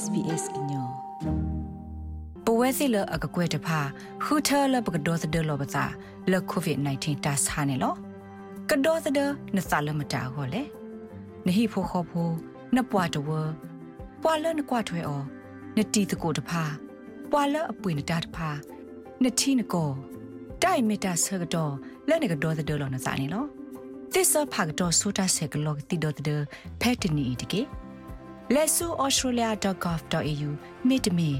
SBS ညောပဝဲစီလအကကွဲတဖာခူထာလပကဒေါ်သဒလောပစာလကိုဗစ် -19 တာဆာနေလောကဒေါ်သဒနဆာလမတာဟောလေနဟိဖိုခောဖိုနပွားတဝပွာလနကွာထွဲအောနတီတကိုတဖာပွာလအပွေနတာတဖာနတီနကိုတိုင်မီတာဆကတော့လက်နကဒေါ်သဒလောနစာနေလောသစ္စာဖာကတော့ဆိုတာဆက်ကလောတီဒေါ်သဒဖက်တနီတကေ လက်ဆူ australia.gov.au မိတမီ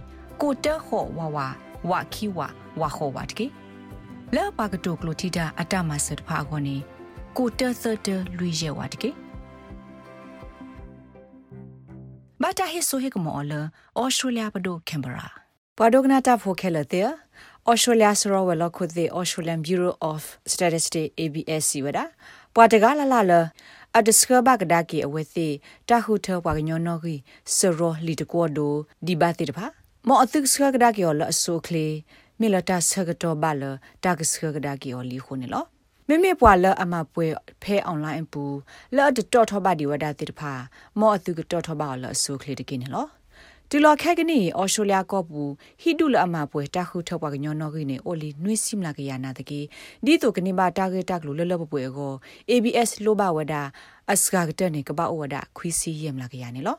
ကိုတဟောဝဝဝခီဝဝဟောဝတ်ကေလဲပါကတိုကလိုတီတာအတမဆတ်ဖာခေါနေကိုတသတလူရဲဝတ်ကေဘာတာဟိဆိုဟေကမောလဩစတြေးလျပဒိုကင်ဘရာပဒိုကနာတာဖိုခဲလတဲ့ Australia soro wala khud the Australian Bureau of Statistics ABS ဝဒပွာတကလာလာလ အဒစခဘကဒါကီအဝဲသိတခုထပွားကညောနောကီစရောလီတကောဒိုဒီဘာတိတဖာမောအသုစခကဒါကီော်လအဆိုကလေမီလတာဆကတော့ဘာလတာကစခကဒါကီော်လီခုန်လောမေမေပွာလအမပွဲဖဲအွန်လိုင်းပူလော့တတော်ထဘဒီဝဒတိတဖာမောအသုကတော်ထဘလအဆိုကလေတကိနေလော တူလခဲကနီအော်စတြေးလျကောပူဟီဒူလအမပွဲတခုထောက်ပါကညောနောကိနေအိုလီနွိစိမလာကရနာတကေဒီတိုကနိဘာတာဂက်တက်လူလလပပွဲကို ABS လိုဘဝဒအစကာကတနေကပဝဒခွီစီယမ်လာကရနေလော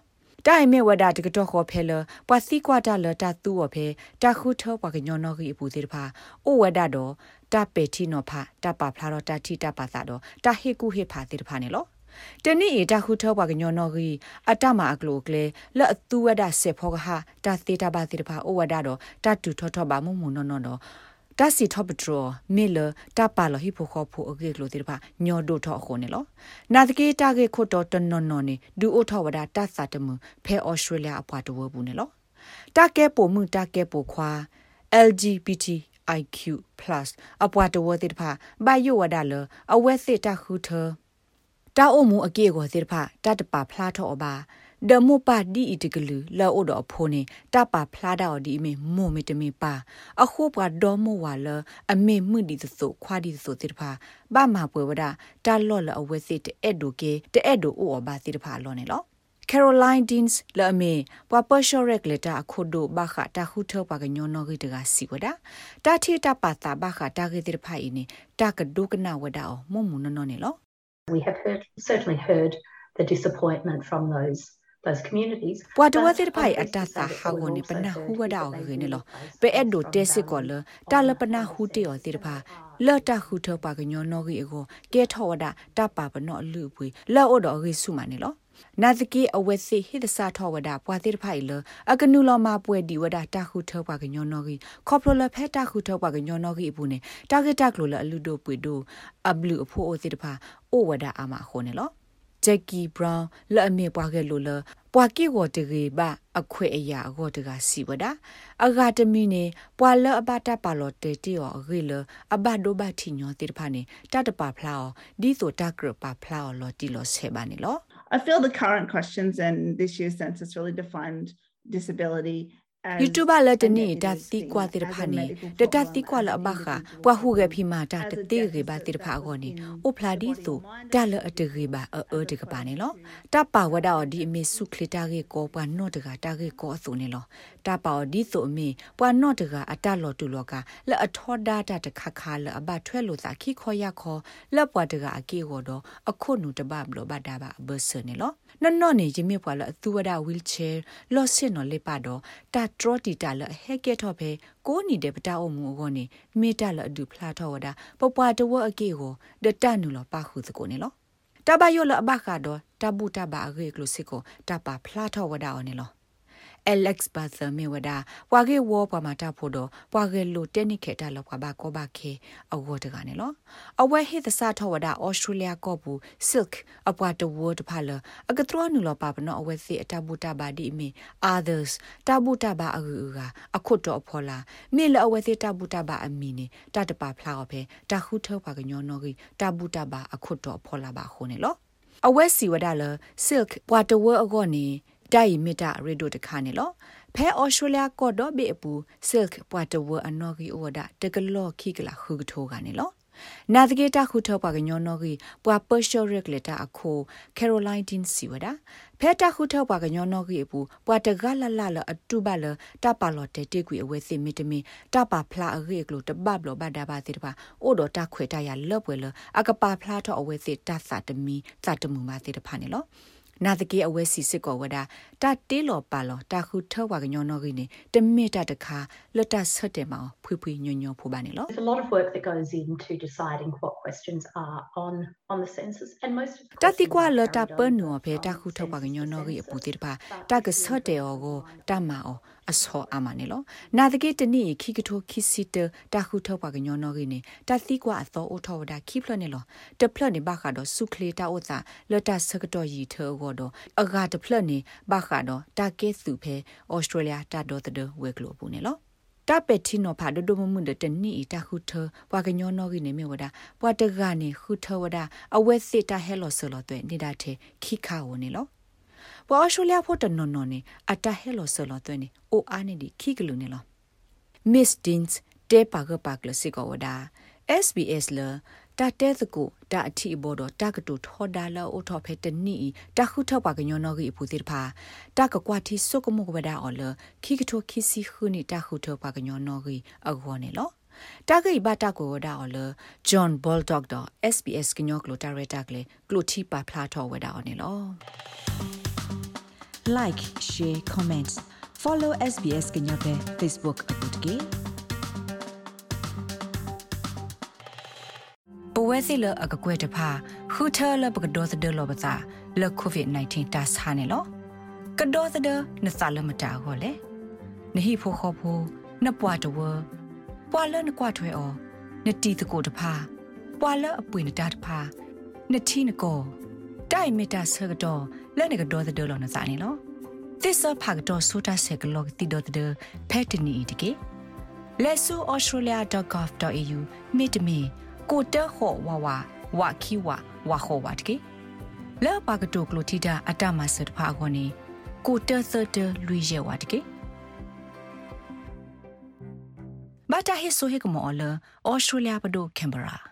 တိုင်မေဝဒတကတော့ခေါ်ဖဲလပွာစီကွာတာလတာသူ့ဝဖဲတခုထောပါကညောနောကိအပူသေးတဖာအိုဝဒတော့တပေတီနောဖာတပဖလာတော့တတိတပသာတော့တဟေကုဟေဖာသေးတဖာနေလော တနေ့တခုထောပါကညောနော်ကြီးအတမအကလိုကလေလက်အသူဝဒဆေဖောကဟာတသေးတာပါသေးတပါဩဝဒတော့တတူထောထောပါမုံမုံနော်နော်တစီထောပထရမေလတပါလဟိဖိုခောဖိုအကေကလိုတိပါညောဒိုထောခုန်နေလောနာတကေတာကေခုတ်တော်တနော်နော်နေဒူအိုထောဝဒတဆာတမှုဖဲဩစတြေးလျအပွားတဝဘူးနေလောတကဲပိုမှုတကဲပိုခွာ LGBT IQ+ အပွားတဝတိတပါဘယဝဒလအဝဲစစ်တခုထ တာအုံမူအကေကိုစေတဖတတပဖလားထောအပါဒမပဒီအီတကလူလောအိုတော့ဖိုနေတပဖလားတော့ဒီမေမိုမီတမီပါအခုပဒေါ်မဝါလအမေမှုဒီဆိုခွာဒီဆိုစေတဖဘာမပွဲဝဒတာလော့လအဝဲစစ်တဲ့ဒိုကေတဲ့ဒိုအိုအပါစေတဖလောနေလော Caroline Deans လာမေပပရှောရက်လက်တာခုဒိုဘခတာခုထောပါကညောနောဂိတကစီဝဒတာထီတာပါတာဘခတာဂိတိဖိုင်နေတာကဒုကနာဝဒအောမမုံနောနေလော We have heard, certainly heard the disappointment from those those communities ပွာတဝသစ်ဖိုင်အတသဟာဝနေပနာဟူဝဒါအောခေနေလောပဲအဲ့ဒိုတဲစစ်ကောလတာလပနာဟူတေော်တိတဖာလော်တာဟူထောပါကညောနောဂီအကိုကဲထောဝဒတပါပ နောလူပွေလော်အော်တော်ဂီဆုမနေလောနာသကေအဝဲစီဟိဒစာထောဝဒပွာတိတဖိုင်လအကနုလမပွဲဒီဝဒတာခုထောပါကညောနောဂီခေါပလလဖဲတာခုထောပါကညောနောဂီအပူနေတာဂက်တကလိုလအလူဒိုပွေဒိုအဘလူအဖိုအိုတိတဖာအိုဝဒအာမခိုနေလောဂျက်ကီဘရောင်းလက်အမေပွားခဲ့လို့လပွာကိကိုတကေပါအခွေအရာကိုတကစီဝဒအဂါတမီနေပွာလအဘတာပါလောတေတီယောဂေလအဘဒိုဘတီညောတိတဖာနေတတပါဖလာဒီဆိုတကရပါဖလာလောတီလောဆေပါနေလော I feel the current questions and this year's census really defined disability YouTube လက်တနေတတိကွာတိရဖာနေတတတိကွာလအဘခပွားဟုကဖိမာတာတတိရေပါတိရဖာကောနေအိုဖလာဒီဆိုတလအတရေပါအောတကပါနေလောတပါဝဒါဒီအမေစုခလတာကေကောပွားနော့တကတာကေကောအစုနေလောတပါဒီဆိုအမေပွားနော့တကအတလော်တူလောကလက်အထောဒါတာတခခလအဘထွဲလို့သာခိခောရခောလက်ပွားတကအကေကိုတော့အခုနုတပဘလောဘတာပါဘဆနေလောနော်နော်နေจิมิပွာလအသူဝဒဝီလ်ချဲလော့စင်နော်လေပါတော့တာထရတီတာလဟဲကဲထော့ဖဲကိုနီတဲ့ပတာအုံမူကောနေမေတာလအဒူဖလာထော့ဝဒပပွားတဝအကေကိုဒတနူလပါခုစကိုနေလောတဘယောလအဘခါတော့တဘူတဘာရေကလုစစ်ကိုတပါဖလာထော့ဝဒအောင်နေလော Alex Bather Mewada ပွာကေဝေါ်ပမာတာဖို့တော့ပွာကေလိုတက်နိခေတာလောက်ပါကောပါခေအဝတ်တကနေလောအဝဲဟိသစာထဝဒဩစတြေးလျကောဘူး silk အပွားတဝတ်တဖလာအကထရနူလောပါပနောအဝဲစီအတဘူတာဘာဒီမီ others တဘူတာဘာအဂူကအခုတော့အဖော်လာမေလအဝဲစီတဘူတာဘာအမီနေတတပါဖလာော်ဖဲတခုထောပါကညောနော်ကြီးတဘူတာဘာအခုတော့အဖော်လာပါခုန်နေလောအဝဲစီဝဒါလ silk ပွာတဝအကောနေ တိုင်မီတာရေဒိုတခါနေလောဖဲအော်စတြေးလျကော့တော့ဘေအပူ silk ပွာတဝအနော်ဂီအိုဒါတကလော်ခိကလာခုကထိုးကနေလောနာဒဂေတာခုထောပါကညောနောဂီပွာပရှောရက်လက်တာအခုကယ်ရိုလိုင်းတင်စီဝဒဖဲတာခုထောပါကညောနောဂီအပူပွာတဂလလလအတူပါလတပါလော်တဲတေကွေအဝဲစီမီတမီတပါဖလာအရေကလိုတဘဘလောဘဒါပါတိတပါအိုဒတာခွေတရလော့ပွဲလအကပါဖလာထောအဝဲစီတသတမီသတမှုမာတိတဖာနေလော နာတကေအဝဲစီစစ်ကောဝဒတာတေးလော်ပါလော်တာခုထောဝါကညောနောကိနေတမေတာတခါလတ်တဆက်တယ်မောင်ဖွေဖွေညွညွဖိုးပါနေလော There's a lot of work that goes into deciding what questions are on on the census and most of တတိကွာလတာပနူအဖေတာခုထောဝါကညောနောကိအပူတိတပါတာကဆက်တယ်အောကိုတမအောအစောအမနေလောနာတကေတနိခိကထိုခိစီတတာခုထောဝါကညောနောကိနေတတိကွာအသောအိုထောဝဒခိဖလနေလောတဖလနေဘာခါတော့စုခလေတာဥသာလတာစကတော့ရီထောကိုတော့အဂါတဖလနေဘာခါတော့တာကဲစုဖဲဩစတြေးလျတာတော့တဲ့ဝဲကလိုပူနေလောတပက်တီနိုဖာဒဒမမွန်ဒတနီတာခုထဘွာကညောနောကိနေမြေဝဒဘွာတကနေခုထဝဒအဝဲစစ်တာဟဲလောဆလောတဲ့နေတာတဲ့ခိခါဝနေလော ဘွာအရှူလျာဖို့တနော်နော်နေအတာဟဲလောဆလောတဲ့နေအိုအားနေဒီခိကလူနေလော Miss Dins တဲပါကပါကလစီကောဝဒ SBS လတာတဲသကိုတာအထီဘောတော့တာကတူထောဒါလောအိုထောဖဲတနီတာခုထောပါကညောနောဂီအပူတိတဖာတာကကွာတီဆုကမုကဝဒါအော်လခိကထိုခိစီခုနီတာခုထောပါကညောနောဂီအဂောနေလောတာဂိဘတာကိုဒါအော်လဂျွန်ဘောလ်ဒေါက်တာ SBS ကညောကလိုတာရတာကလေကလိုတီပါဖလာထောဝဒါအော်နေလော like share comments follow SBS ကညောပဲ Facebook အပုတ်ကေပဝဲစီလအကကွဲတဖာခူထာလပကဒေါသဒလောပသာလကိုဗစ် -19 တာဆာနေလောကဒေါသဒနသလမတာဟောလေနဟိဖိုခောဖိုနပွားတဝပွာလနကွာထွဲအောနတီတကိုတဖာပွာလ အပွေနတာတဖာနတီနကိုတိုင်မီတာဆကတော့လဲနကဒေါသဒလောနစာနေလောသစ္စာဖာကတော့ဆိုတာဆက်ကလောတီဒေါသဒဖက်တနီတကေလက်ဆူ australia.gov.au မိတမီကိုတဟောဝါဝါဝါခီဝါဝါခောဝါတကေလဲပါကတိုကလိုတီတာအတမဆတ်ဖာခေါနေကိုတသတလူရဲဝါတကေဘာတာဟေဆိုဟေကမောလဩစတြေးလျပဒိုကင်ဘရာ